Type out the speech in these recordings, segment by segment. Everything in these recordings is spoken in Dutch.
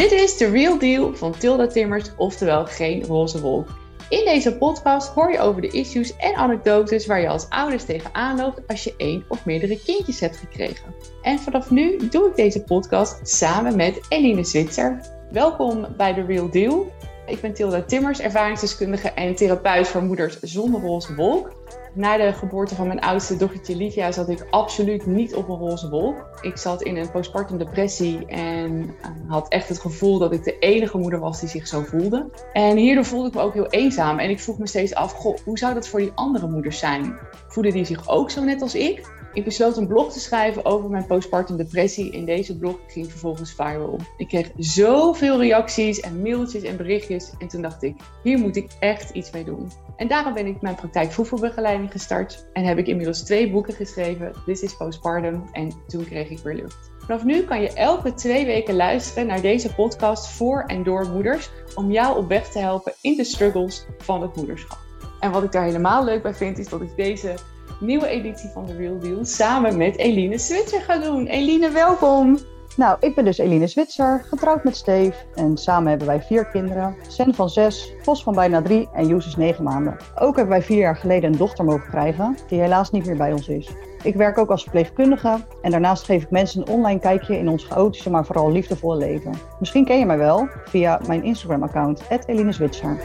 Dit is The Real Deal van Tilda Timmers, oftewel geen roze wolk. In deze podcast hoor je over de issues en anekdotes waar je als ouders tegenaan loopt als je één of meerdere kindjes hebt gekregen. En vanaf nu doe ik deze podcast samen met Eline Zwitser. Welkom bij The Real Deal. Ik ben Tilda Timmers, ervaringsdeskundige en therapeut voor moeders zonder roze wolk. Na de geboorte van mijn oudste dochtertje Livia zat ik absoluut niet op een roze wolk. Ik zat in een postpartum depressie en eh, had echt het gevoel dat ik de enige moeder was die zich zo voelde. En hierdoor voelde ik me ook heel eenzaam en ik vroeg me steeds af, goh, hoe zou dat voor die andere moeders zijn? Voelen die zich ook zo net als ik? Ik besloot een blog te schrijven over mijn postpartum depressie. In deze blog ging vervolgens viral. Ik kreeg zoveel reacties en mailtjes en berichtjes. En toen dacht ik, hier moet ik echt iets mee doen. En daarom ben ik mijn praktijk voedselbegeleiding gestart. En heb ik inmiddels twee boeken geschreven. This is Postpartum en Toen kreeg ik weer lucht. Vanaf nu kan je elke twee weken luisteren naar deze podcast voor en door moeders. Om jou op weg te helpen in de struggles van het moederschap. En wat ik daar helemaal leuk bij vind, is dat ik deze nieuwe editie van The Real Deal samen met Eline Switzer ga doen. Eline, welkom! Nou, ik ben dus Eline Zwitser, getrouwd met Steve. En samen hebben wij vier kinderen. Sen van zes, Vos van bijna drie en Joes is negen maanden. Ook hebben wij vier jaar geleden een dochter mogen krijgen, die helaas niet meer bij ons is. Ik werk ook als verpleegkundige en daarnaast geef ik mensen een online kijkje in ons chaotische, maar vooral liefdevolle leven. Misschien ken je mij wel via mijn Instagram-account, Eline Zwitser.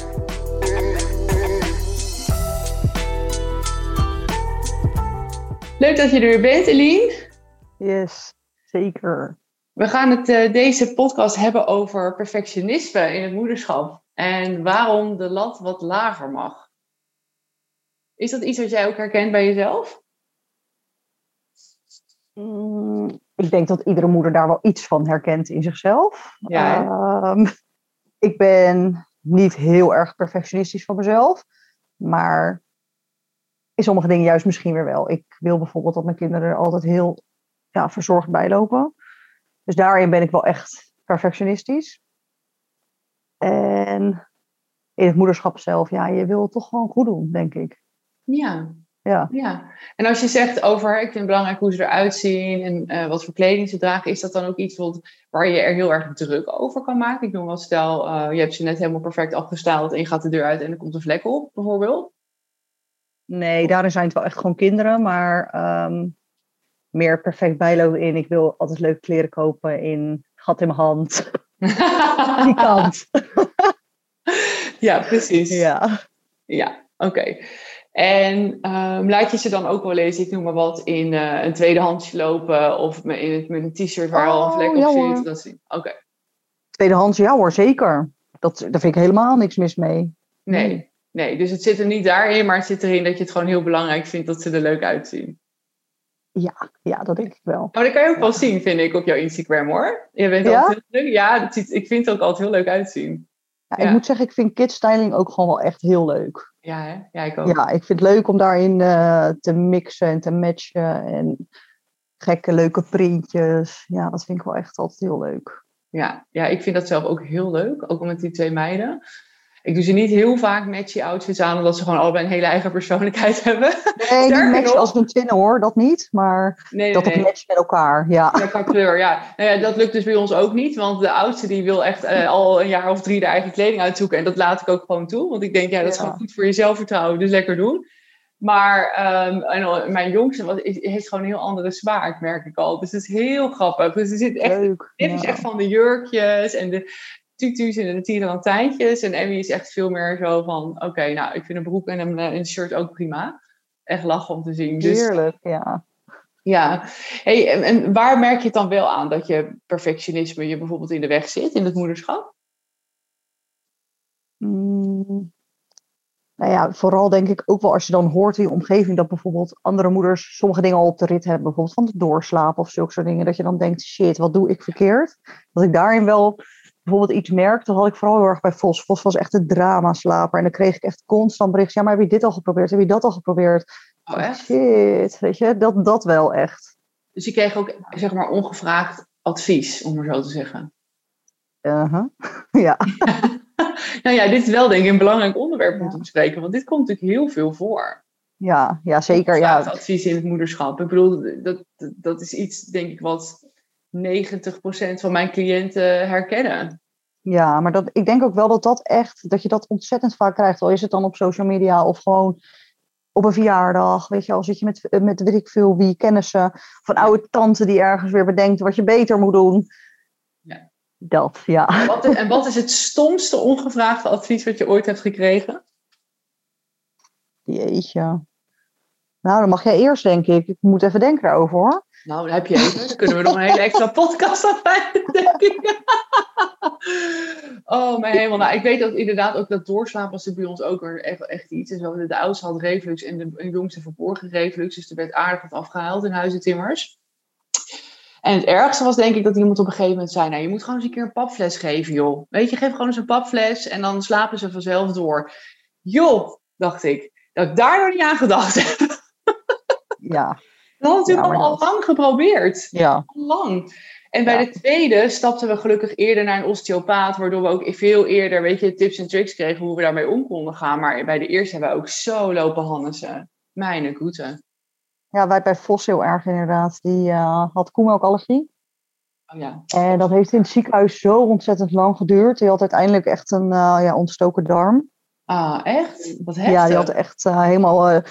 Leuk dat je er weer bent, Eline. Yes, zeker. We gaan het uh, deze podcast hebben over perfectionisme in het moederschap. En waarom de lat wat lager mag. Is dat iets wat jij ook herkent bij jezelf? Mm, ik denk dat iedere moeder daar wel iets van herkent in zichzelf. Ja, Ehm, ik ben niet heel erg perfectionistisch van mezelf. Maar in sommige dingen juist misschien weer wel. Ik wil bijvoorbeeld dat mijn kinderen er altijd heel ja, verzorgd bij lopen. Dus daarin ben ik wel echt perfectionistisch. En in het moederschap zelf, ja, je wil het toch gewoon goed doen, denk ik. ja, Ja. ja. En als je zegt over, ik vind het belangrijk hoe ze eruit zien en eh, wat voor kleding ze dragen, is dat dan ook iets wat, waar je er heel erg druk over kan maken? Ik noem wel stel, eh, je hebt ze net helemaal perfect afgestyled en je gaat de deur uit en er komt een vlek op, bijvoorbeeld. Nee, daarin zijn het wel echt gewoon kinderen, maar ehm, meer perfect bijlopen in. Ik wil altijd leuke kleren kopen in gat in mijn hand. Die kant. ja, precies. Ja. Ja, oké. En ehm, laat je ze dan ook wel eens, ik noem maar wat, in eh, een tweedehandsje lopen of in met een t-shirt waar al een Oh, vlek op zit? Dat zie- Oké, Tweedehands, ja hoor, zeker. Dat, daar vind ik helemaal niks mis mee. nee. Nee. Nee, dus het zit er niet daarin, maar het zit erin dat je het gewoon heel belangrijk vindt dat ze er leuk uitzien. Ja, ja, dat denk ik wel. Maar dat kan je ook wel zien, vind ik, op jouw Instagram hoor. Je bent Ja? altijd heel leuk. Ja, dat ziet, ik vind het ook altijd heel leuk uitzien. Ja, Ja. Ik moet zeggen, ik vind kidstyling ook gewoon wel echt heel leuk. Ja, hè? Ja, ik ook. Ja, ik vind het leuk om daarin eh, te mixen en te matchen. En gekke, leuke printjes. Ja, dat vind ik wel echt altijd heel leuk. Ja, ja, ik vind dat zelf ook heel leuk. Ook met die twee meiden. Ik doe ze niet heel vaak matchy outfits aan, omdat ze gewoon allebei een hele eigen persoonlijkheid hebben. Nee, niet matchen als een twin hoor, dat niet. Maar Nee, dat het nee. matcht met elkaar, ja. Ja, qua kleur, ja. Nou ja. Dat lukt dus bij ons ook niet, want de oudste die wil echt eh, al een jaar of drie de eigen kleding uitzoeken. En dat laat ik ook gewoon toe, want ik denk, ja, dat is Ja. gewoon goed voor je zelfvertrouwen, dus lekker doen. Maar ehm, en mijn jongste was, heeft gewoon een heel andere smaak, merk ik al. Dus het is heel grappig. Dus er zit echt Leuk. Dit ja. is echt van de jurkjes en de tutus en de tirantijntjes. En Emmy is echt veel meer zo van... Oké, nou, ik vind een broek en een, eh, een shirt ook prima. Echt lachen om te zien. Dus Heerlijk, ja. ja. Hey, en, en waar merk je het dan wel aan dat je perfectionisme je bijvoorbeeld in de weg zit in het moederschap? Mm. Nou ja, vooral denk ik ook wel als je dan hoort in je omgeving dat bijvoorbeeld andere moeders sommige dingen al op de rit hebben, bijvoorbeeld van het doorslapen of zulke soort dingen, dat je dan denkt, shit, wat doe ik verkeerd? Dat ik daarin wel bijvoorbeeld iets merk, dat had ik vooral heel erg bij Vos. Vos was echt een dramaslaper en dan kreeg ik echt constant berichten, ja, maar heb je dit al geprobeerd? Heb je dat al geprobeerd? Oh, echt? Shit, weet je, dat, dat wel echt. Dus je kreeg ook, zeg maar, ongevraagd advies, om maar zo te zeggen. Uh-huh. Ja, nou ja, dit is wel denk ik een belangrijk onderwerp om te bespreken, want dit komt natuurlijk heel veel voor. ja, ja zeker. Ja. advies in het moederschap. Ik bedoel, dat, dat is iets, denk ik, wat 90% van mijn cliënten herkennen. Ja, maar dat, ik denk ook wel dat dat echt, dat je dat ontzettend vaak krijgt. Al is het dan op social media of gewoon op een verjaardag. Weet je, al zit je met, met weet ik veel wie kennissen. Een oude tante die ergens weer bedenkt wat je beter moet doen. Ja. Dat, ja. Wat is, en wat is het stomste ongevraagde advies wat je ooit hebt gekregen? Jeetje. Nou, dan mag jij eerst, denk ik. Ik moet even denken daarover, hoor. Nou, dan heb je even. Dan kunnen we nog een hele extra podcast aan denk ik. oh, mijn hemel. Nou, ik weet dat inderdaad ook dat doorslapen was bij ons ook echt, echt iets. En zo, de oudste had reflux en de jongste verborgen reflux. Dus er werd aardig wat afgehaald in Huizen Timmers. En het ergste was denk ik dat iemand op een gegeven moment zei... Nou, je moet gewoon eens een keer een papfles geven, joh. Weet je, geef gewoon eens een papfles en dan slapen ze vanzelf door. Joh, dacht ik. Dat ik daar nog niet aan gedacht heb. Ja. Dat had natuurlijk ja, al lang geprobeerd. Ja. Lang. En bij de tweede stapten we gelukkig eerder naar een osteopaat, waardoor we ook veel eerder, weet je, tips en tricks kregen hoe we daarmee om konden gaan. Maar bij de eerste hebben we ook zo lopen hannesen. Mijn goede. Ja, wij bij Vos heel erg inderdaad. Die uh, had koemelkallergie. Oh ja. En dat heeft in het ziekenhuis zo ontzettend lang geduurd. Die had uiteindelijk echt een uh, ja, ontstoken darm. Ah, echt? Wat heftig. Ja, die had echt uh, helemaal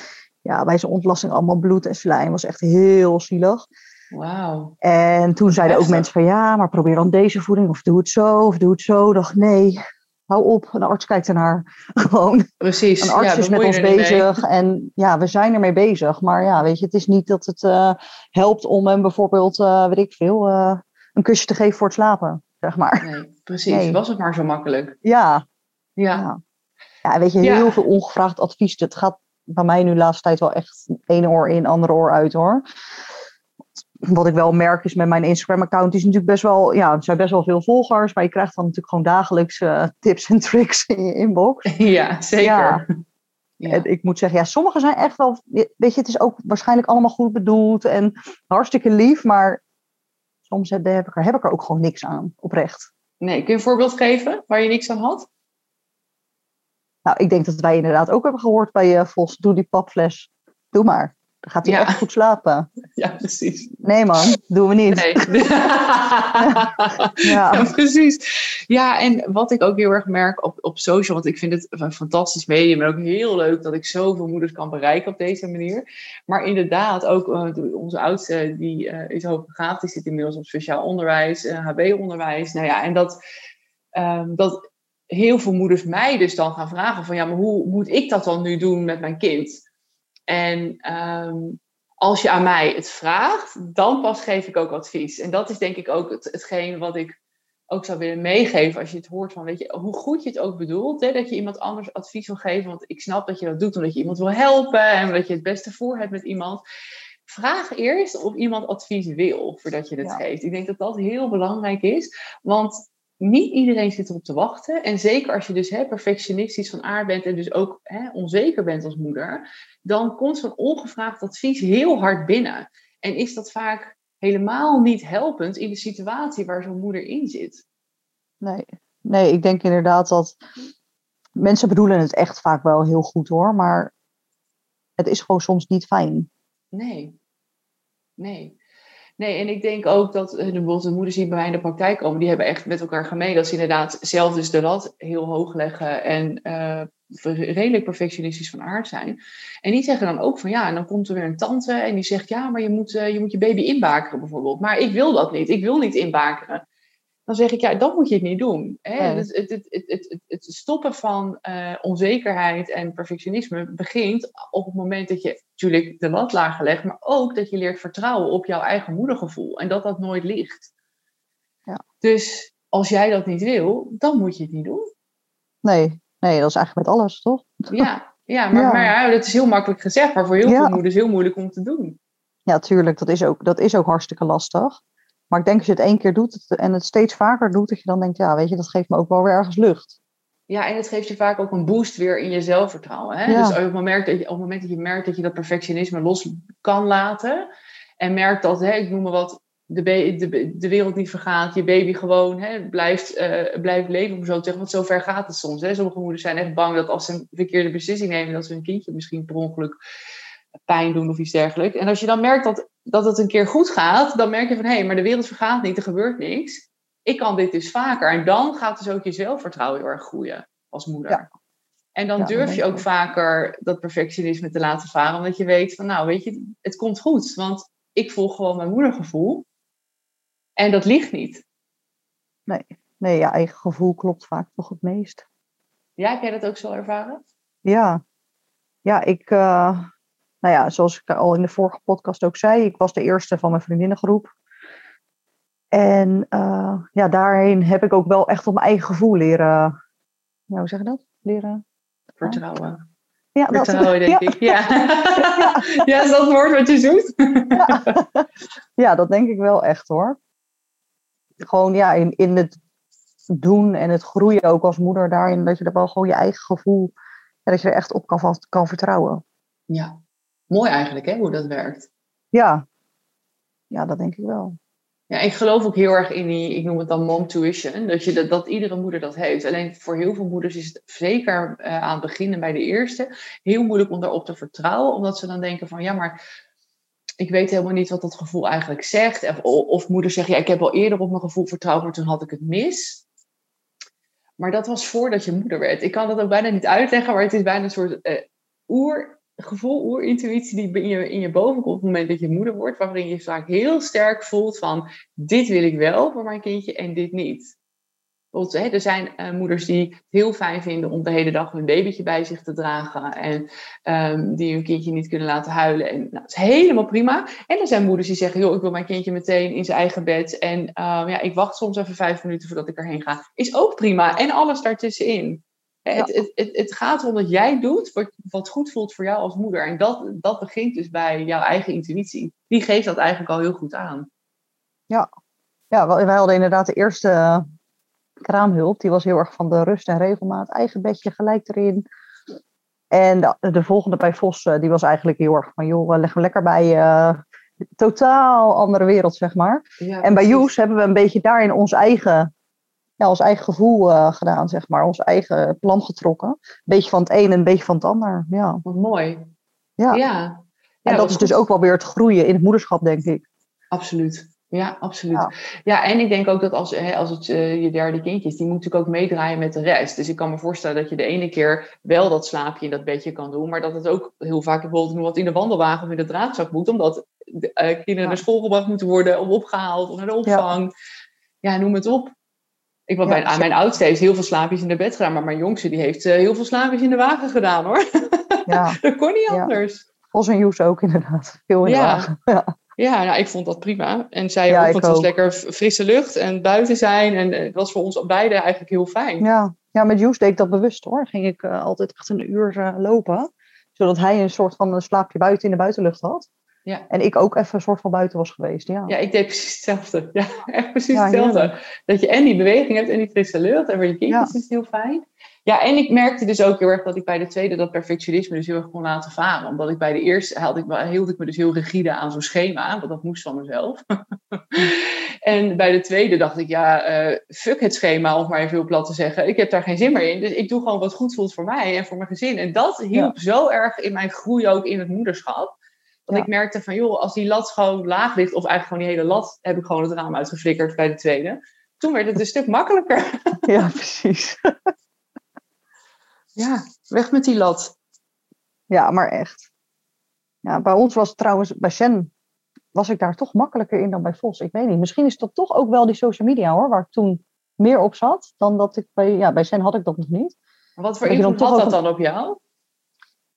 ja, bij zijn ontlasting allemaal bloed en slijm. was echt heel zielig. Wauw. En toen zeiden ook mensen van ja, maar probeer dan deze voeding of doe het zo of doe het zo. Ik dacht nee, hou op. Een arts kijkt ernaar. Gewoon. Precies. Een arts ja, is met ons bezig en ja, we zijn ermee bezig. Maar ja, weet je, het is niet dat het uh, helpt om hem bijvoorbeeld, uh, weet ik veel, uh, een kusje te geven voor het slapen, zeg maar. Nee, precies. Nee. Was het maar zo makkelijk. Ja. Ja. Ja, ja weet je, heel veel ongevraagd advies. Het gaat bij mij nu de laatste tijd wel echt ene oor in, andere oor uit hoor. Wat ik wel merk is met mijn Instagram-account, is natuurlijk best wel, ja, er zijn best wel veel volgers, maar je krijgt dan natuurlijk gewoon dagelijks uh, tips en tricks in je inbox. Ja, zeker. Ja. Ik moet zeggen, ja, sommige zijn echt wel, weet je, het is ook waarschijnlijk allemaal goed bedoeld en hartstikke lief, maar soms heb ik, er, heb ik er ook gewoon niks aan, oprecht. Nee, kun je een voorbeeld geven waar je niks aan had? Nou, ik denk dat wij inderdaad ook hebben gehoord bij uh, Vos, doe die papfles, doe maar. Dan gaat hij Ja. echt goed slapen. Ja, precies. Nee man, doen we niet. Nee. Ja. ja, precies. Ja, en wat ik ook heel erg merk op, op social, want ik vind het een fantastisch medium en ook heel leuk dat ik zoveel moeders kan bereiken op deze manier. Maar inderdaad, ook uh, onze oudste, die uh, is hoogbegaafd, die zit inmiddels op speciaal onderwijs, uh, HB-onderwijs. Nou ja, en dat, um, dat heel veel moeders mij dus dan gaan vragen van ja, maar hoe moet ik dat dan nu doen met mijn kind? En um, als je aan mij het vraagt, dan pas geef ik ook advies. En dat is denk ik ook het, hetgeen wat ik ook zou willen meegeven als je het hoort van, weet je, hoe goed je het ook bedoelt, hè, dat je iemand anders advies wil geven. Want ik snap dat je dat doet omdat je iemand wil helpen en dat je het beste voor hebt met iemand. Vraag eerst of iemand advies wil voordat je het Ja. geeft. Ik denk dat dat heel belangrijk is, want niet iedereen zit erop te wachten. En zeker als je dus hè, perfectionistisch van aard bent en dus ook hè, onzeker bent als moeder, dan komt zo'n ongevraagd advies heel hard binnen. En is dat vaak helemaal niet helpend in de situatie waar zo'n moeder in zit. Nee. nee, ik denk inderdaad dat mensen bedoelen het echt vaak wel heel goed hoor, maar het is gewoon soms niet fijn. Nee. Nee. Nee, en ik denk ook dat eh, bijvoorbeeld de moeders die bij mij in de praktijk komen, die hebben echt met elkaar gemeen dat ze inderdaad zelf dus de lat heel hoog leggen en uh, redelijk perfectionistisch van aard zijn. En die zeggen dan ook van ja, en dan komt er weer een tante en die zegt ja, maar je moet, uh, je, moet je baby inbakeren bijvoorbeeld. Maar ik wil dat niet, ik wil niet inbakeren. Dan zeg ik ja, dat moet je het niet doen. Hè? Nee. Het, het, het, het, stoppen van uh, onzekerheid en perfectionisme begint op het moment dat je natuurlijk de lat lager legt, maar ook dat je leert vertrouwen op jouw eigen moedergevoel en dat dat nooit ligt. Ja. Dus als jij dat niet wil, dan moet je het niet doen. Nee, nee, dat is eigenlijk met alles, toch? Ja, ja, maar, Ja. maar ja, dat is heel makkelijk gezegd, maar voor heel veel moeders heel moeilijk om te doen. Ja, tuurlijk, dat is, ook, dat is ook hartstikke lastig. Maar ik denk als je het één keer doet en het steeds vaker doet, dat je dan denkt, ja, weet je, dat geeft me ook wel weer ergens lucht. Ja, en het geeft je vaak ook een boost weer in je zelfvertrouwen. Hè? Ja. Dus op het, moment dat je, op het moment dat je merkt dat je dat perfectionisme los kan laten. En merkt dat, hè, ik noem maar wat, de, be- de, de wereld niet vergaat. Je baby gewoon hè, blijft, eh, blijft leven, om zo te zeggen. Want zo ver gaat het soms. Hè? Sommige moeders zijn echt bang dat als ze een verkeerde beslissing nemen, dat ze hun kindje misschien per ongeluk pijn doen of iets dergelijks. En als je dan merkt dat, dat het een keer goed gaat, dan merk je van, hé, hey, maar de wereld vergaat niet, er gebeurt niks. ik kan dit dus vaker. En dan gaat dus ook je zelfvertrouwen heel erg groeien als moeder. Ja. En dan Ja, durf je ook vaker dat perfectionisme te laten varen. Omdat je weet van, nou weet je, het komt goed. Want ik volg gewoon mijn moedergevoel. En dat ligt niet. Nee, ja, eigen gevoel klopt vaak toch het meest. Ja, heb jij dat ook zo ervaren? Ja, ja ik, eh, nou ja, zoals ik al in de vorige podcast ook zei, ik was de eerste van mijn vriendinnengroep. En eh, ja, daarheen heb ik ook wel echt op mijn eigen gevoel leren, ja, hoe zeg je dat? Leren? Vertrouwen. Ja, dat, Vertrouwen, denk ja, ik. Ja. ja, is dat woord wat je zoekt? ja, dat denk ik wel echt hoor. Gewoon ja, in, in het doen en het groeien ook als moeder daarin, dat je er wel gewoon je eigen gevoel, ja, dat je er echt op kan, kan vertrouwen. Ja. Mooi eigenlijk, hè, hoe dat werkt. Ja. ja, dat denk ik wel. Ja, ik geloof ook heel erg in die, ik noem het dan mom tuition, dat, je dat, dat iedere moeder dat heeft. Alleen voor heel veel moeders is het zeker eh, aan het begin en bij de eerste heel moeilijk om daarop te vertrouwen, omdat ze dan denken van ja, maar ik weet helemaal niet wat dat gevoel eigenlijk zegt. Of, of moeders zeggen ja, ik heb al eerder op mijn gevoel vertrouwd, maar toen had ik het mis. Maar dat was voordat je moeder werd. Ik kan dat ook bijna niet uitleggen, maar het is bijna een soort eh, oergevoel, oerintuïtie die in je, in je boven komt op het moment dat je moeder wordt, waarin je vaak heel sterk voelt van dit wil ik wel voor mijn kindje en dit niet. Hè, er zijn eh, moeders die het heel fijn vinden om de hele dag hun babytje bij zich te dragen en ehm, die hun kindje niet kunnen laten huilen. En nou, dat is helemaal prima. En er zijn moeders die zeggen, joh, ik wil mijn kindje meteen in zijn eigen bed en ehm, ja, ik wacht soms even vijf minuten voordat ik erheen ga. Is ook prima. En alles daartussenin. Ja. Het, het, het, gaat erom dat jij doet wat, wat goed voelt voor jou als moeder. En dat, dat begint dus bij jouw eigen intuïtie. Die geeft dat eigenlijk al heel goed aan. Ja, wij wij hadden inderdaad de eerste eh, kraamhulp. Die was heel erg van de rust en regelmaat. Eigen bedje gelijk erin. En de, de volgende bij Vos, eh, die was eigenlijk heel erg van, joh, leg hem lekker bij eh totaal andere wereld, zeg maar. Ja, En bij. Joes hebben we een beetje daarin ons eigen, ja, ons eigen gevoel eh, gedaan, zeg maar. Ons eigen plan getrokken. Een beetje van het een en een beetje van het ander. Ja. Wat mooi. Ja. ja. En Ja, dat is dus ook wel weer het groeien in het moederschap, denk ik. Absoluut. Ja, absoluut. Ja. Ja, en ik denk ook dat als, hè, als het eh, je derde kindje is, die moet natuurlijk ook meedraaien met de rest. Dus ik kan me voorstellen dat je de ene keer wel dat slaapje in dat bedje kan doen, maar dat het ook heel vaak bijvoorbeeld nog wat in de wandelwagen of in de draagzak moet, omdat de eh, kinderen Ja. naar school gebracht moeten worden of opgehaald of naar de opvang. Ja, noem het op. Ik, want Ja, mijn, aan mijn oudste heeft heel veel slaapjes in de bed gedaan, maar mijn jongste die heeft eh, heel veel slaapjes in de wagen gedaan hoor. Ja, dat kon niet anders. Vos en Joes ook inderdaad. Veel in de Ja. wagen. Ja. Ja, nou, ik vond dat prima. En zij Ja, ook, ik want het was ook. lekker frisse lucht en buiten zijn. En eh, het was voor ons beiden eigenlijk heel fijn. Ja. ja, met Joes deed ik dat bewust hoor. Ging ik eh, altijd echt een uur lopen. Zodat hij een soort van een slaapje buiten in de buitenlucht had. Ja. En ik ook even een soort van buiten was geweest. Ja, Ja, ik deed precies hetzelfde. Ja, echt precies Ja, hetzelfde. Dat je en die beweging hebt en die frisse lucht. En voor je kindjes Ja. is het heel fijn. Ja, en ik merkte dus ook heel erg dat ik bij de tweede dat perfectionisme dus heel erg kon laten varen. Omdat ik bij de eerste hield ik, me- hield ik me dus heel rigide aan zo'n schema. Want dat moest van mezelf. en bij de tweede dacht ik, ja, eh, fuck het schema, om maar even heel plat te zeggen. Ik heb daar geen zin meer in. Dus ik doe gewoon wat goed voelt voor mij en voor mijn gezin. En dat hielp zo erg in mijn groei ook in het moederschap. Ja. ik merkte van, joh, als die lat gewoon laag ligt, of eigenlijk gewoon die hele lat, heb ik gewoon het raam uitgeflikkerd bij de tweede. Toen werd het een stuk makkelijker. ja precies. Ja, weg met die lat. Ja, maar echt. Ja, bij ons was trouwens, bij Shen was ik daar toch makkelijker in dan bij Vos. Ik weet niet. Misschien is dat toch ook wel die social media hoor, waar ik toen meer op zat dan dat ik bij, ja, bij Shen had ik dat nog niet. Wat voor invloed had dat dan op jou?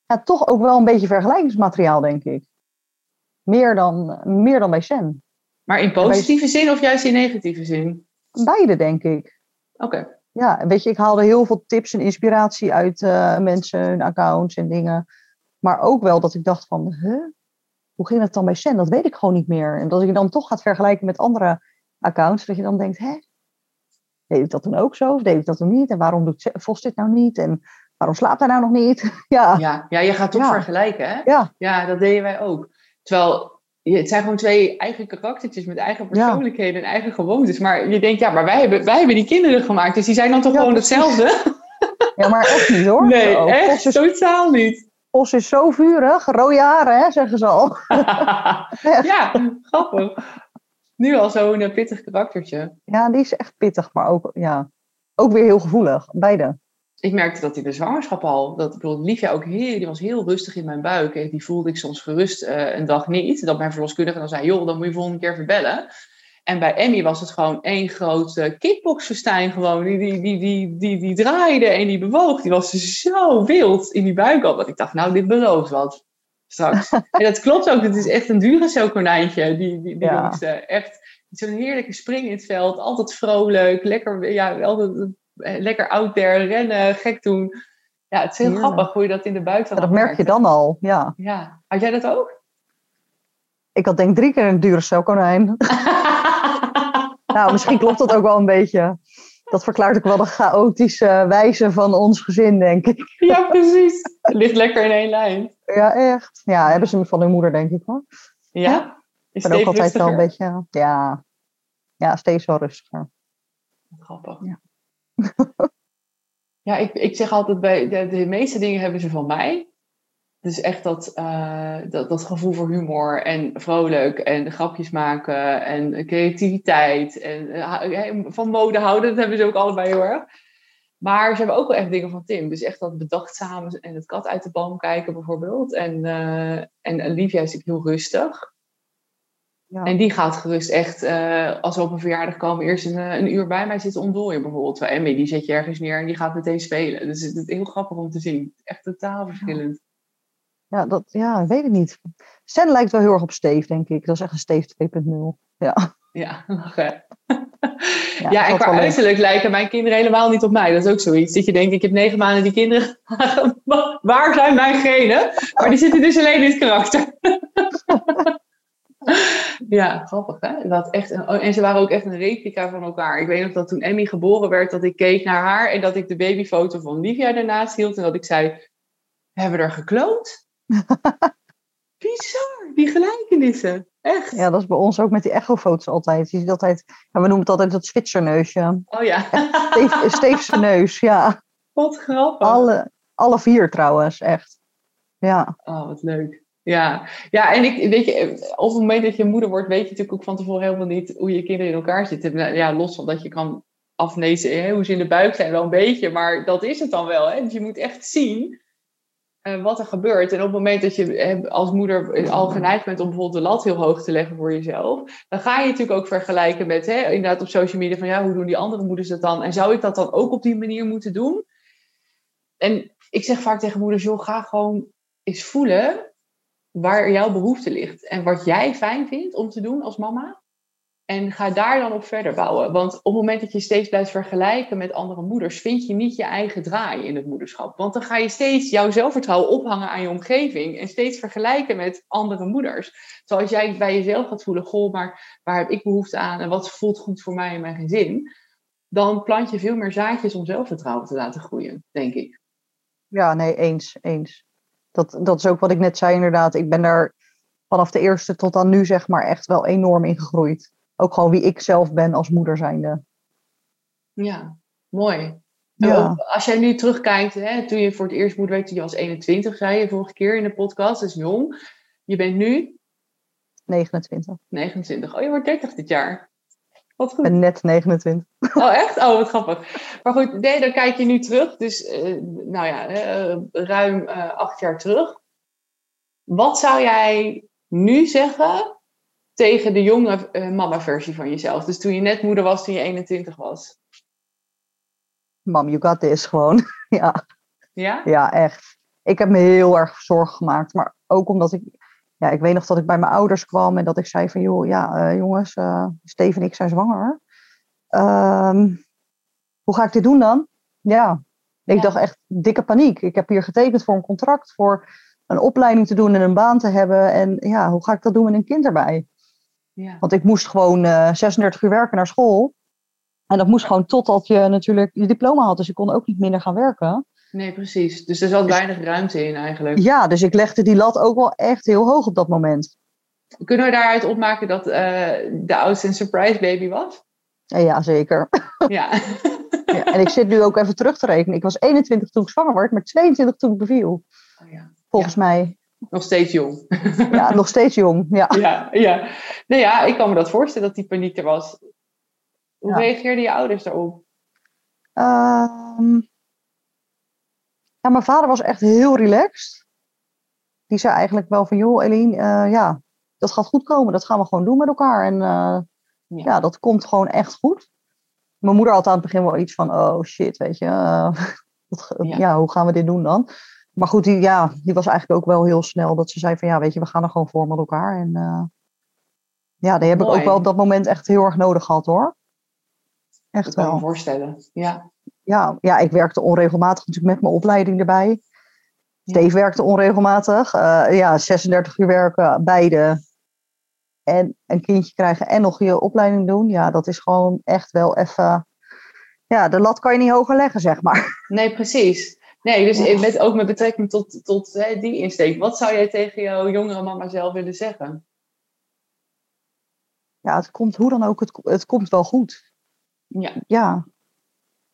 Ja, toch ook wel een beetje vergelijkingsmateriaal, denk ik. Meer dan, meer dan bij Shen. Maar in positieve zin of juist in negatieve zin? Beide, denk ik. Oké. Ja, weet je, ik haalde heel veel tips en inspiratie uit eh, mensen, hun accounts en dingen. Maar ook wel dat ik dacht van, huh? hoe ging het dan bij Sen? Dat weet ik gewoon niet meer. En dat je dan toch gaat vergelijken met andere accounts, dat je dan denkt, hè? Deed ik dat toen ook zo? Of deed ik dat toen niet? En waarom doet Vos dit nou niet? En waarom slaapt hij nou nog niet? ja, Ja, ja, je gaat toch Ja. vergelijken, hè? ja, Ja, dat deden wij ook. Terwijl, het zijn gewoon twee eigen karaktertjes met eigen persoonlijkheden en eigen gewoontes. Maar je denkt, ja, maar wij hebben, wij hebben die kinderen gemaakt, dus die zijn dan toch Ja, gewoon precies. hetzelfde? ja, maar echt niet hoor. Nee, Zo, echt is, totaal niet. Vos is zo vurig, rode haren, hè, zeggen ze al. ja, grappig. Nu al zo'n uh, pittig karaktertje. Ja, die is echt pittig, maar ook, ja, ook weer heel gevoelig. Beide. Ik merkte dat in de zwangerschap al, dat Liefja ook heel, die was heel rustig in mijn buik. En die voelde ik soms gerust uh, een dag niet. Dat mijn verloskundige dan zei, joh, dan moet je volgende keer verbellen. En bij Emmy was het gewoon één groot uh, kickboxfestijn gewoon. Die, die, die, die, die, die draaide en die bewoog. Die was zo wild in die buik al. Dat ik dacht, nou, dit belooft wat straks. en dat klopt ook. Het is echt een dure konijntje, die, die, die ja. Echt zo'n heerlijke spring in het veld. Altijd vrolijk. Lekker, ja, altijd eh, lekker out there, rennen, gek doen. Ja, het is heel grappig hoe je dat in de buik dan Dat merk je dan al, ja. Ja. Had jij dat ook? Ik had denk drie keer een dure konijn. nou, misschien klopt dat ook wel een beetje. Dat verklaart ook wel de chaotische wijze van ons gezin, denk ik. Ja, precies. Het ligt lekker in één lijn. Ja, echt. Ja, hebben ze van hun moeder, denk ik hoor. Ja? Ik ben ook altijd rustiger? wel een beetje... Ja, ja steeds wel rustiger. Grappig. Ja. Ja, ik, ik zeg altijd, bij de, de meeste dingen hebben ze van mij. Dus echt dat, uh, dat, dat gevoel voor humor en vrolijk en grapjes maken en creativiteit en uh, van mode houden, dat hebben ze ook allebei heel erg. Maar ze hebben ook wel echt dingen van Tim. Dus echt dat bedachtzaam en het kat uit de boom kijken bijvoorbeeld. En, uh, en Livia is heel rustig. Ja. En die gaat gerust echt, uh, als we op een verjaardag komen, eerst een, een uur bij mij zitten ontdooien bijvoorbeeld. Terwijl Emmy, die zet je ergens neer en die gaat meteen spelen. Dus het is heel grappig om te zien. Echt totaal verschillend. Ja, dat, ja, weet ik niet. Sen lijkt wel heel erg op Steve, denk ik. Dat is echt een Steve 2.0. Ja. Ja, lachen. Ja, ja en qua uiterlijk lijken mijn kinderen helemaal niet op mij. Dat is ook zoiets. Dat je denkt, ik heb negen maanden die kinderen. Waar zijn mijn genen? Maar die zitten dus alleen in het karakter. ja, grappig hè. Dat echt een, en ze waren ook echt een replica van elkaar. Ik weet nog dat toen Emmy geboren werd, dat ik keek naar haar en dat ik de babyfoto van Livia daarnaast hield. En dat ik zei, hebben we er gekloond? Bizar, die gelijkenissen. Echt. Ja, dat is bij ons ook met die echofoto's altijd. Je ziet altijd, ja, we noemen het altijd het Zwitserneusje. Oh ja. Steefse neus, ja. Wat grappig. Alle, alle vier trouwens, echt. Ja. Oh, wat leuk. Ja, ja en ik, weet je, op het moment dat je moeder wordt, weet je natuurlijk ook van tevoren helemaal niet hoe je kinderen in elkaar zitten. Nou, ja, los van dat je kan aflezen hè, hoe ze in de buik zijn, wel een beetje, maar dat is het dan wel. Hè? Dus je moet echt zien uh, wat er gebeurt. En op het moment dat je als moeder al geneigd bent om bijvoorbeeld de lat heel hoog te leggen voor jezelf, dan ga je natuurlijk ook vergelijken met, hè, inderdaad op social media, van ja, hoe doen die andere moeders dat dan? En zou ik dat dan ook op die manier moeten doen? En ik zeg vaak tegen moeders, joh, ga gewoon eens voelen waar jouw behoefte ligt en wat jij fijn vindt om te doen als mama. En ga daar dan op verder bouwen. Want op het moment dat je steeds blijft vergelijken met andere moeders, vind je niet je eigen draai in het moederschap. Want dan ga je steeds jouw zelfvertrouwen ophangen aan je omgeving en steeds vergelijken met andere moeders. Zoals jij bij jezelf gaat voelen, goh, maar waar heb ik behoefte aan en wat voelt goed voor mij en mijn gezin? Dan plant je veel meer zaadjes om zelfvertrouwen te laten groeien, denk ik. Ja, nee, eens, eens. Dat, dat is ook wat ik net zei, inderdaad. Ik ben daar vanaf de eerste tot aan nu, zeg maar, echt wel enorm in gegroeid. Ook gewoon wie ik zelf ben als moeder zijnde. Ja, mooi. Ja. Als jij nu terugkijkt, hè, toen je voor het eerst moeder werd, toen je was 21, zei je vorige keer in de podcast, dat is jong. Je bent nu? 29. 29. Oh, je wordt 30 dit jaar. Wat goed. Ben net 29. Oh, echt? Oh, wat grappig. Maar goed, nee, dan kijk je nu terug. Dus, uh, nou ja, uh, ruim uh, acht jaar terug. Wat zou jij nu zeggen tegen de jonge mama-versie van jezelf? Dus toen je net moeder was, toen je 21 was. Mam, you got this gewoon. ja. Ja? Ja, echt. Ik heb me heel erg zorgen gemaakt. Maar ook omdat ik ja, ik weet nog dat ik bij mijn ouders kwam en dat ik zei van, joh, ja, uh, jongens, uh, Steven en ik zijn zwanger. Ehm, hoe ga ik dit doen dan? Ja, ik dacht echt dikke paniek. Ik heb hier getekend voor een contract, voor een opleiding te doen en een baan te hebben. En ja, hoe ga ik dat doen met een kind erbij? Ja. Want ik moest gewoon uh, eh, 36 uur werken naar school. En dat moest gewoon totdat je natuurlijk je diploma had. Dus ik kon ook niet minder gaan werken. Nee, precies. Dus er zat dus, weinig ruimte in eigenlijk. Ja, dus ik legde die lat ook wel echt heel hoog op dat moment. Kunnen we daaruit opmaken dat uh, de oudste een surprise baby was? Ja, zeker. Ja. ja. En ik zit nu ook even terug te rekenen. Ik was 21 toen ik zwanger werd, maar 22 toen ik beviel. Oh, ja. Volgens mij. Nog steeds jong. Ja, nog steeds jong. Ja. ja, ja. Nou ja, ik kan me dat voorstellen dat die paniek er was. Hoe reageerden je ouders daarop? Ehm, ja, mijn vader was echt heel relaxed. Die zei eigenlijk wel van, joh Eline, eh, ja, dat gaat goed komen. Dat gaan we gewoon doen met elkaar. En eh, Ja. ja. dat komt gewoon echt goed. Mijn moeder had aan het begin wel iets van, oh shit, weet je. eh, Ja. ja. hoe gaan we dit doen dan? Maar goed, die, ja, die was eigenlijk ook wel heel snel dat ze zei van, ja, weet je, we gaan er gewoon voor met elkaar. En ja, die heb ik ook wel op dat moment echt heel erg nodig gehad hoor. Echt Dat kan me wel voorstellen. Ja. Ja, ja, ik werkte onregelmatig natuurlijk met mijn opleiding erbij. Steve werkte onregelmatig. Eh, ja, 36 uur werken, beide. En een kindje krijgen en nog je opleiding doen. Ja, dat is gewoon echt wel even... Ja, de lat kan je niet hoger leggen, zeg maar. Nee, precies. Nee, dus met, ook met betrekking tot, tot hè, die insteek. Wat zou jij tegen jouw jongere mama zelf willen zeggen? Ja, het komt hoe dan ook, het, het komt wel goed. Ja, Ja.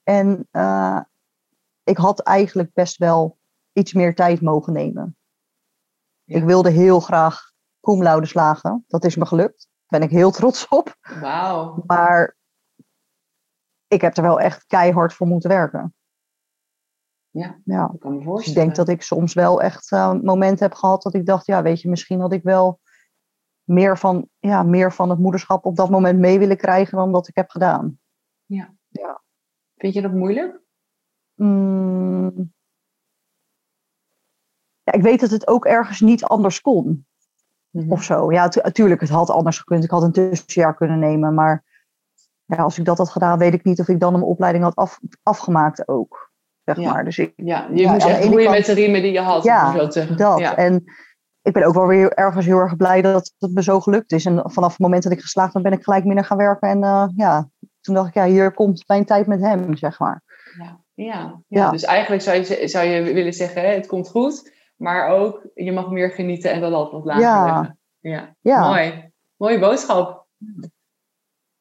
En eh, ik had eigenlijk best wel iets meer tijd mogen nemen. Ja. Ik wilde heel graag cum laude slagen. Dat is me gelukt. Daar ben ik heel trots op. wauw. Maar ik heb er wel echt keihard voor moeten werken. Ja, ja. ik kan me Dus voorstellen. ik denk dat ik soms wel echt eh, momenten heb gehad dat ik dacht, ja, weet je, misschien had ik wel meer van, ja, meer van het moederschap op dat moment mee willen krijgen dan dat ik heb gedaan. Vind je dat moeilijk? Mm. Ja, ik weet dat het ook ergens niet anders kon. Mhm. Of zo. Ja, natuurlijk, het had anders gekund. Ik had een tussenjaar kunnen nemen. Maar ja, als ik dat had gedaan, weet ik niet of ik dan een opleiding had af, afgemaakt ook. Zeg Ja. maar. Dus ik, Ja, je moest echt kant- met de riemen die je had. Ja, zo dat. En ik ben ook wel weer ergens heel erg blij dat het me zo gelukt is. En vanaf het moment dat ik geslaagd ben, ben ik gelijk minder gaan werken. En eh, ja, toen dacht ik, ja, hier komt mijn tijd met hem, zeg maar. Ja, ja, dus eigenlijk zou je, zou je willen zeggen, hè, het komt goed, maar ook je mag meer genieten en de lat wat lager Ja. Ja, Ja. mooi. Mooie boodschap.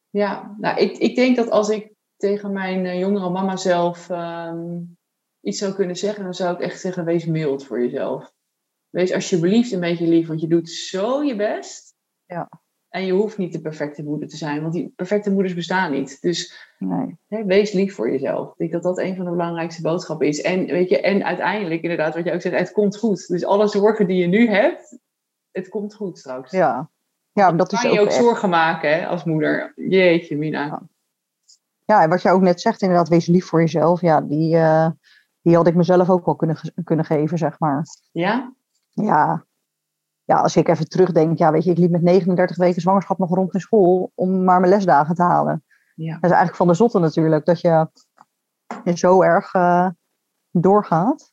Ja, nou, ik, ik denk dat als ik tegen mijn eh, jongere mama zelf ehm, iets zou kunnen zeggen, dan zou ik echt zeggen, wees mild voor jezelf. Wees alsjeblieft een beetje lief, want je doet zo je best. Ja. En je hoeft niet de perfecte moeder te zijn, want die perfecte moeders bestaan niet. Dus Nee. Hè, wees lief voor jezelf. Ik denk dat dat een van de belangrijkste boodschappen is. En, weet je, en uiteindelijk, inderdaad, wat jij ook zegt, het komt goed. Dus alle zorgen die je nu hebt, het komt goed straks. Ja. Ja, maar dat is ook je ook echt- zorgen maken hè, als moeder. Jeetje, Mina. Ja. Ja, en wat jij ook net zegt, inderdaad, wees lief voor jezelf. Ja, die, eh, die had ik mezelf ook wel kunnen, kunnen geven, zeg maar. Ja? Ja. Ja, als ik even terugdenk, ja, weet je, ik liep met 39 weken zwangerschap nog rond in school om maar mijn lesdagen te halen. Ja. Dat is eigenlijk van de zotte natuurlijk, dat je, zo erg eh, doorgaat.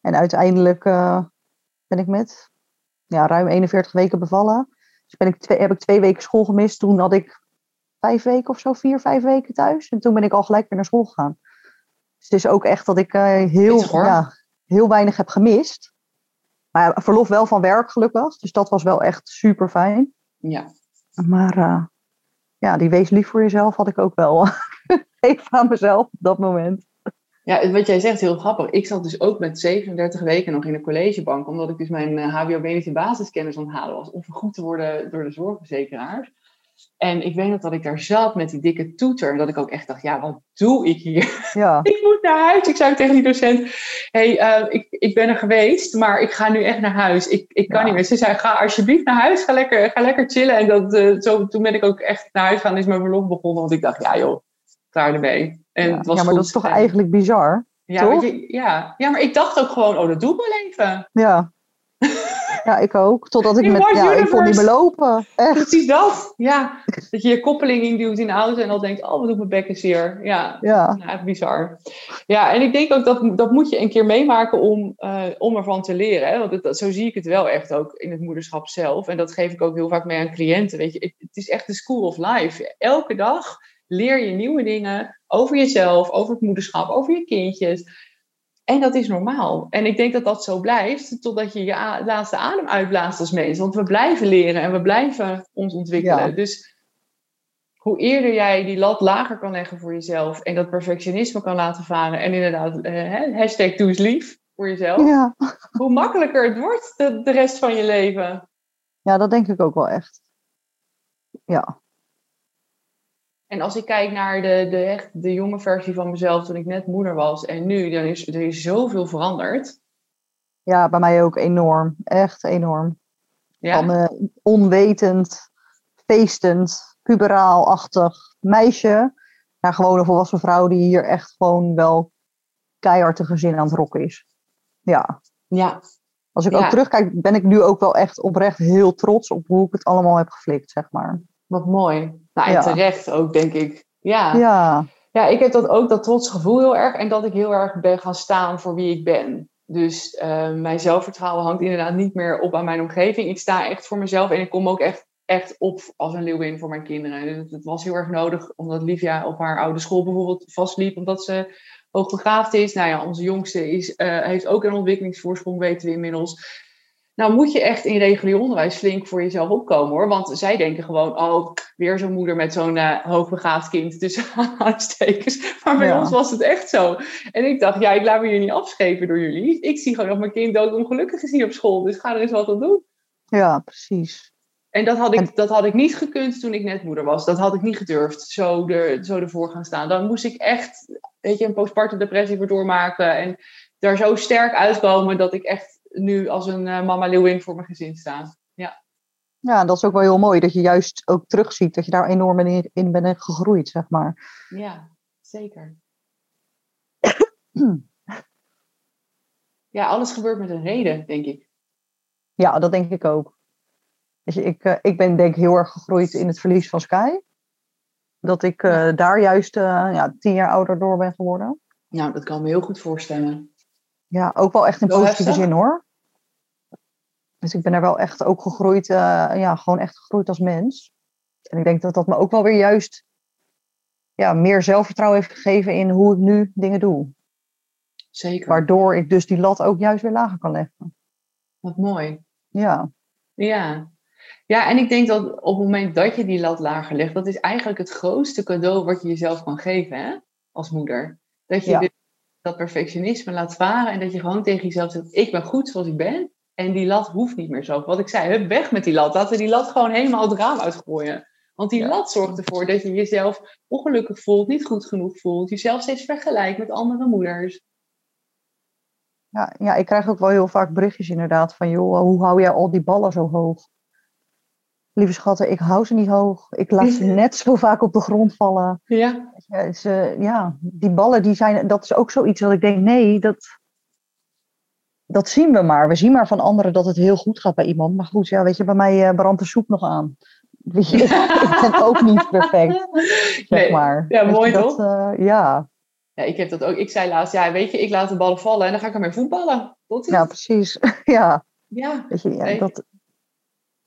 En uiteindelijk eh, ben ik met ja, ruim 41 weken bevallen. Dus ben ik twee, heb ik twee weken school gemist. Toen had ik vijf weken of zo, vier, vijf weken thuis. En toen ben ik al gelijk weer naar school gegaan. Dus het is ook echt dat ik eh, heel, Pittig, ja, heel weinig heb gemist. Maar ja, verlof wel van werk gelukkig. Dus dat was wel echt super fijn. Ja. Maar eh, ja, die wees lief voor jezelf had ik ook wel even aan mezelf op dat moment. Ja, wat jij zegt, heel grappig. Ik zat dus ook met 37 weken nog in een collegebank, omdat ik dus mijn eh, HBO medische basiskennis aan het halen was om vergoed te worden door de zorgverzekeraars. En ik weet nog dat ik daar zat met die dikke toeter. En dat ik ook echt dacht, ja, wat doe ik hier? Ja, ik moet naar huis. Ik zei tegen die docent, hey, eh, ik, ik ben er geweest, maar ik ga nu echt naar huis. Ik, ik kan Ja. niet meer. Ze zei, ga alsjeblieft naar huis. Ga lekker, ga lekker chillen. En dat, eh, zo, toen ben ik ook echt naar huis gaan en is mijn verlof begonnen. Want ik dacht, ja joh, klaar ermee. En ja. het was ja maar goed. dat is toch En- eigenlijk bizar? ja, je, ja. ja, maar ik dacht ook gewoon, oh, dat doe ik wel even. Ja. Ja, ik ook. Totdat ik In met, ja, ik kon niet meer lopen. Echt. Precies dat. Ja, dat je je koppeling induwt in de auto en dan denkt, oh, wat doet mijn bekken zeer. Ja, Ja, echt bizar. Ja, en ik denk ook dat dat moet je een keer meemaken om, eh, om ervan te leren. Hè? Want het, dat- zo zie ik het wel echt ook in het moederschap zelf. En dat geef ik ook heel vaak mee aan cliënten. Weet je, het, het is echt de school of life. Elke dag leer je nieuwe dingen over jezelf, over het moederschap, over je kindjes. En dat is normaal. En ik denk dat dat zo blijft totdat je je laatste adem uitblaast als mens. Want we blijven leren en we blijven ons ontwikkelen. Ja. Dus hoe eerder jij die lat lager kan leggen voor jezelf en dat perfectionisme kan laten varen en inderdaad, eh, hashtag doe eens lief, voor jezelf, Ja. hoe makkelijker het wordt de, de rest van je leven. ja, dat denk ik ook wel echt. Ja, En als ik kijk naar de, de, echt, de jonge versie van mezelf toen ik net moeder was en nu, dan is er is zoveel veranderd. ja, bij mij ook enorm. Echt enorm. Ja, Van eh, onwetend, feestend, puberaal-achtig meisje naar gewoon een volwassen vrouw die hier echt gewoon wel keihard gezin aan het rocken is. Ja, ja, als ik Ja. ook terugkijk, ben ik nu ook wel echt oprecht heel trots op hoe ik het allemaal heb geflikt, zeg maar. Wat mooi. Nou, en Ja. terecht ook, denk ik. Ja. Ja, Ja, ik heb dat ook, dat trots gevoel heel erg. En dat ik heel erg ben gaan staan voor wie ik ben. Dus eh, mijn zelfvertrouwen hangt inderdaad niet meer op aan mijn omgeving. Ik sta echt voor mezelf en ik kom ook echt, echt op als een leeuwin voor mijn kinderen. Dus het was heel erg nodig, omdat Livia op haar oude school bijvoorbeeld vastliep, omdat ze hoogbegaafd is. Nou ja, onze jongste is, eh, heeft ook een ontwikkelingsvoorsprong, weten we inmiddels. Nou moet je echt in regulier onderwijs flink voor jezelf opkomen hoor. Want zij denken gewoon, oh, weer zo'n moeder met zo'n eh, hoogbegaafd kind. Tussen aanstekens. Maar bij Ja. ons was het echt zo. En ik dacht, ja, ik laat me hier niet afschepen door jullie. Ik zie gewoon dat mijn kind doodongelukkig is hier op school. Dus ga er eens wat aan doen. ja, precies. En dat had, ik, dat had ik niet gekund toen ik net moeder was. Dat had ik niet gedurfd, zo, er, zo ervoor gaan staan. Dan moest ik echt, weet je, een postpartum depressie voor doormaken. En daar zo sterk uitkomen dat ik echt nu als een eh, mama leeuwin voor mijn gezin sta. Ja, dat is ook wel heel mooi dat je juist ook terugziet dat je daar enorm in, in bent gegroeid, zeg maar. Ja, zeker. Ja, alles gebeurt met een reden, denk ik. Ja, dat denk ik ook. Je, ik, eh, ik ben denk ik heel erg gegroeid in het verlies van Sky. Dat ik eh, daar juist ja, tien jaar ouder door ben geworden. Nou, dat kan me heel goed voorstellen. Ja, ook wel echt in positieve zin hoor. Dus ik ben er wel echt ook gegroeid, eh, ja, gewoon echt gegroeid als mens. En ik denk dat dat me ook wel weer juist ja, meer zelfvertrouwen heeft gegeven in hoe ik nu dingen doe. Zeker. Waardoor ik dus die lat ook juist weer lager kan leggen. Wat mooi. Ja, Ja. Ja, en ik denk dat op het moment dat je die lat lager legt, dat is eigenlijk het grootste cadeau wat je jezelf kan geven, hè? Als moeder. Dat je Ja. dus dat perfectionisme laat varen en dat je gewoon tegen jezelf zegt, ik ben goed zoals ik ben. En die lat hoeft niet meer zo. Wat ik zei, hup, weg met die lat. Laten we die lat gewoon helemaal het raam uitgooien. Want die Ja. lat zorgt ervoor dat je jezelf ongelukkig voelt, niet goed genoeg voelt. Jezelf steeds vergelijkt met andere moeders. ja, ja, ik krijg ook wel heel vaak berichtjes inderdaad van, joh, hoe hou jij al die ballen zo hoog? Lieve schatten, ik hou ze niet hoog. Ik laat ze net zo vaak op de grond vallen. Ja. Ja, ze, ja, die ballen, die zijn, dat is ook zoiets dat ik denk, nee, dat, dat zien we maar. We zien maar van anderen dat het heel goed gaat bij iemand. Maar goed, ja, weet je, bij mij eh, brandt de soep nog aan. Weet je, ik ben ook niet perfect, zeg Nee. maar. Ja, Weet mooi toch? eh, ja, Ja, ik heb dat ook. Ik zei laatst, ja, weet je, ik laat de ballen vallen en dan ga ik ermee voetballen. Tot ja, precies. ja, ja, weet je, ja, Nee. dat,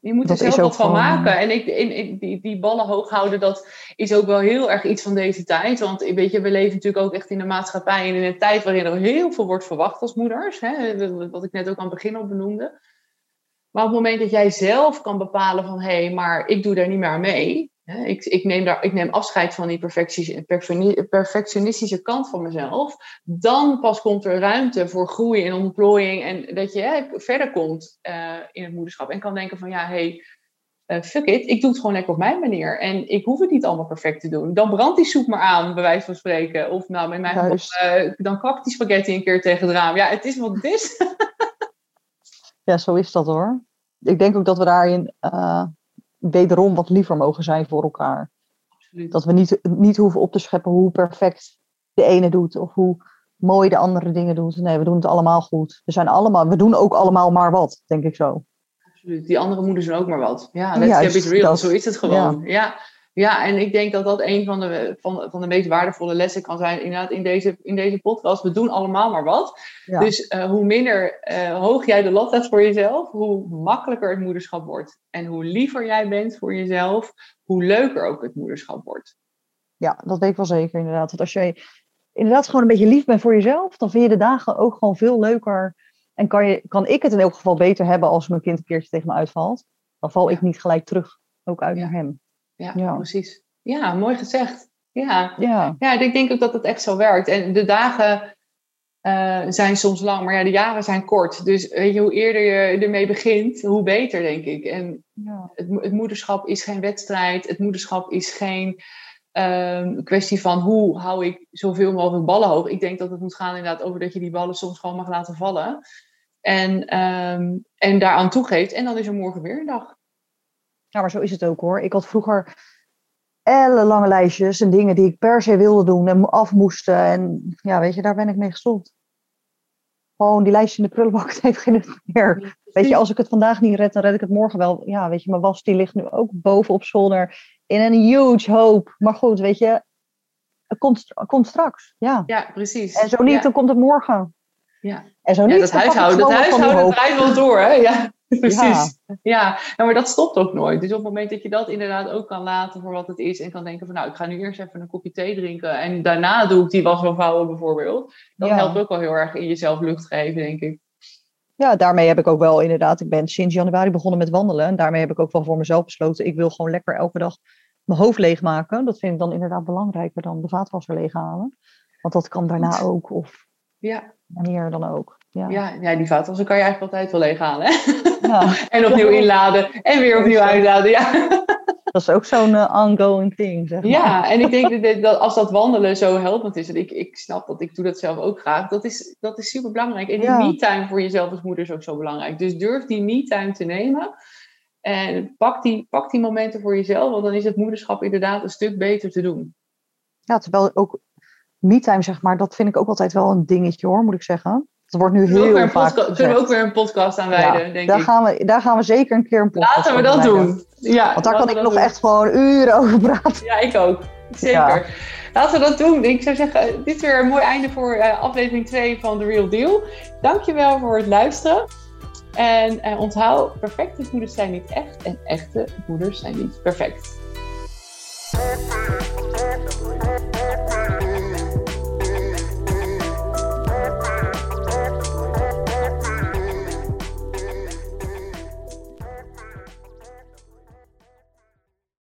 je moet er Dat zelf wat van maken. En ik, in, in- die, die ballen hoog houden, dat is ook wel heel erg iets van deze tijd. Want weet je, we leven natuurlijk ook echt in een maatschappij en in een tijd waarin er heel veel wordt verwacht als moeders. Hè? Wat ik net ook aan het begin al benoemde. Maar op het moment dat jij zelf kan bepalen van, hé, hey, maar ik doe daar niet meer aan mee. Ik, ik, neem daar, ik neem afscheid van die perfectionistische kant van mezelf. Dan pas komt er ruimte voor groei en ontplooiing. En dat je hè, verder komt eh, in het moederschap. En kan denken van, ja, hey, eh, fuck it. Ik doe het gewoon lekker op mijn manier. En ik hoef het niet allemaal perfect te doen. Dan brandt die soep maar aan, bij wijze van spreken. Of nou, met mijn geval, eh, dan kakt die spaghetti een keer tegen het raam. Ja, het is wat het is. ja, zo is dat hoor. Ik denk ook dat we daarin wederom wat liever mogen zijn voor elkaar. Absoluut. Dat we niet, niet hoeven op te scheppen hoe perfect de ene doet of hoe mooi de andere dingen doet. Nee, we doen het allemaal goed. We, zijn allemaal, we doen ook allemaal maar wat, denk ik zo. Absoluut. Die andere moeders doen ook maar wat. Ja, let's keep it real. dat. Zo is het gewoon. Ja. ja. En ik denk dat dat een van de, van, van de meest waardevolle lessen kan zijn. Inderdaad, in deze, in deze podcast. We doen allemaal maar wat. Ja. Dus eh, hoe minder eh, hoog jij de lat hebt voor jezelf, hoe makkelijker het moederschap wordt. En hoe liever jij bent voor jezelf, hoe leuker ook het moederschap wordt. Ja, dat weet ik wel zeker inderdaad. Want als jij inderdaad gewoon een beetje lief bent voor jezelf, dan vind je de dagen ook gewoon veel leuker. En kan, je, kan ik het in elk geval beter hebben als mijn kind een keertje tegen me uitvalt. Dan val Ja. ik niet gelijk terug, ook uit Ja. naar hem. Ja, Ja. precies. Ja, mooi gezegd. Ja. Ja, ja, ik denk ook dat het echt zo werkt. En de dagen uh, zijn soms lang, maar ja, de jaren zijn kort. Dus weet je, hoe eerder je ermee begint, hoe beter, denk ik. En ja. het, het, moederschap is geen wedstrijd. Het moederschap is geen um, kwestie van hoe hou ik zoveel mogelijk ballen hoog. Ik denk dat het moet gaan inderdaad over dat je die ballen soms gewoon mag laten vallen. En, um, en daaraan toegeeft. En dan is er morgen weer een dag. Ja, maar zo is het ook hoor. Ik had vroeger ellenlange lijstjes en dingen die ik per se wilde doen en af moesten. En ja, weet je, daar ben ik mee gestopt. Gewoon die lijstje in de prullenbak, het heeft geen nut meer. Weet je, als ik het vandaag niet red, dan red ik het morgen wel. Ja, weet je, mijn was die ligt nu ook boven op zolder in een huge hoop. Maar goed, weet je, het komt, komt straks. Ja. ja, precies. En zo niet, dan komt het morgen. Ja. En zo niet, ja, dat huishouden, dat huishouden draait wel door, hè? Ja. Precies. Ja. ja, maar dat stopt ook nooit. Dus op het moment dat je dat inderdaad ook kan laten voor wat het is en kan denken van nou, ik ga nu eerst even een kopje thee drinken en daarna doe ik die was wel vouwen bijvoorbeeld. Dat helpt ook wel heel erg in jezelf lucht geven, denk ik. Ja, daarmee heb ik ook wel inderdaad, ik ben sinds januari begonnen met wandelen en daarmee heb ik ook wel voor mezelf besloten, ik wil gewoon lekker elke dag mijn hoofd leegmaken. Dat vind ik dan inderdaad belangrijker dan de vaatwasser leeghalen. Want dat kan daarna ook of ja. wanneer dan ook. Ja. Ja, ja, die vaatwasser kan je eigenlijk altijd wel leeghalen. Hè? Ja. en opnieuw inladen en weer opnieuw uitladen. Ja. Dat is ook zo'n uh, ongoing thing. Zeg maar. Ja, en ik denk dat, dat, als dat wandelen zo helpend is, en ik, ik snap dat, ik doe dat zelf ook graag, dat is, dat is super belangrijk. En die me-time voor jezelf als moeder is ook zo belangrijk. Dus durf die me-time te nemen. En pak die, pak die momenten voor jezelf, want dan is het moederschap inderdaad een stuk beter te doen. Ja, terwijl ook me-time, zeg maar, dat vind ik ook altijd wel een dingetje hoor, moet ik zeggen. Het wordt nu heel vaak Kunnen we ook weer een podcast aan wijden, ja, denk daar ik. Gaan we, daar gaan we zeker een keer een podcast Laten we dat doen. Ja, Want daar kan ik nog echt gewoon uren over praten. Ja, ik ook. Zeker. Laten we dat doen. Ik zou zeggen, dit is weer een mooi einde voor uh, aflevering 2 van The Real Deal. Dankjewel voor het luisteren. En uh, onthoud, perfecte moeders zijn niet echt en echte moeders zijn niet perfect.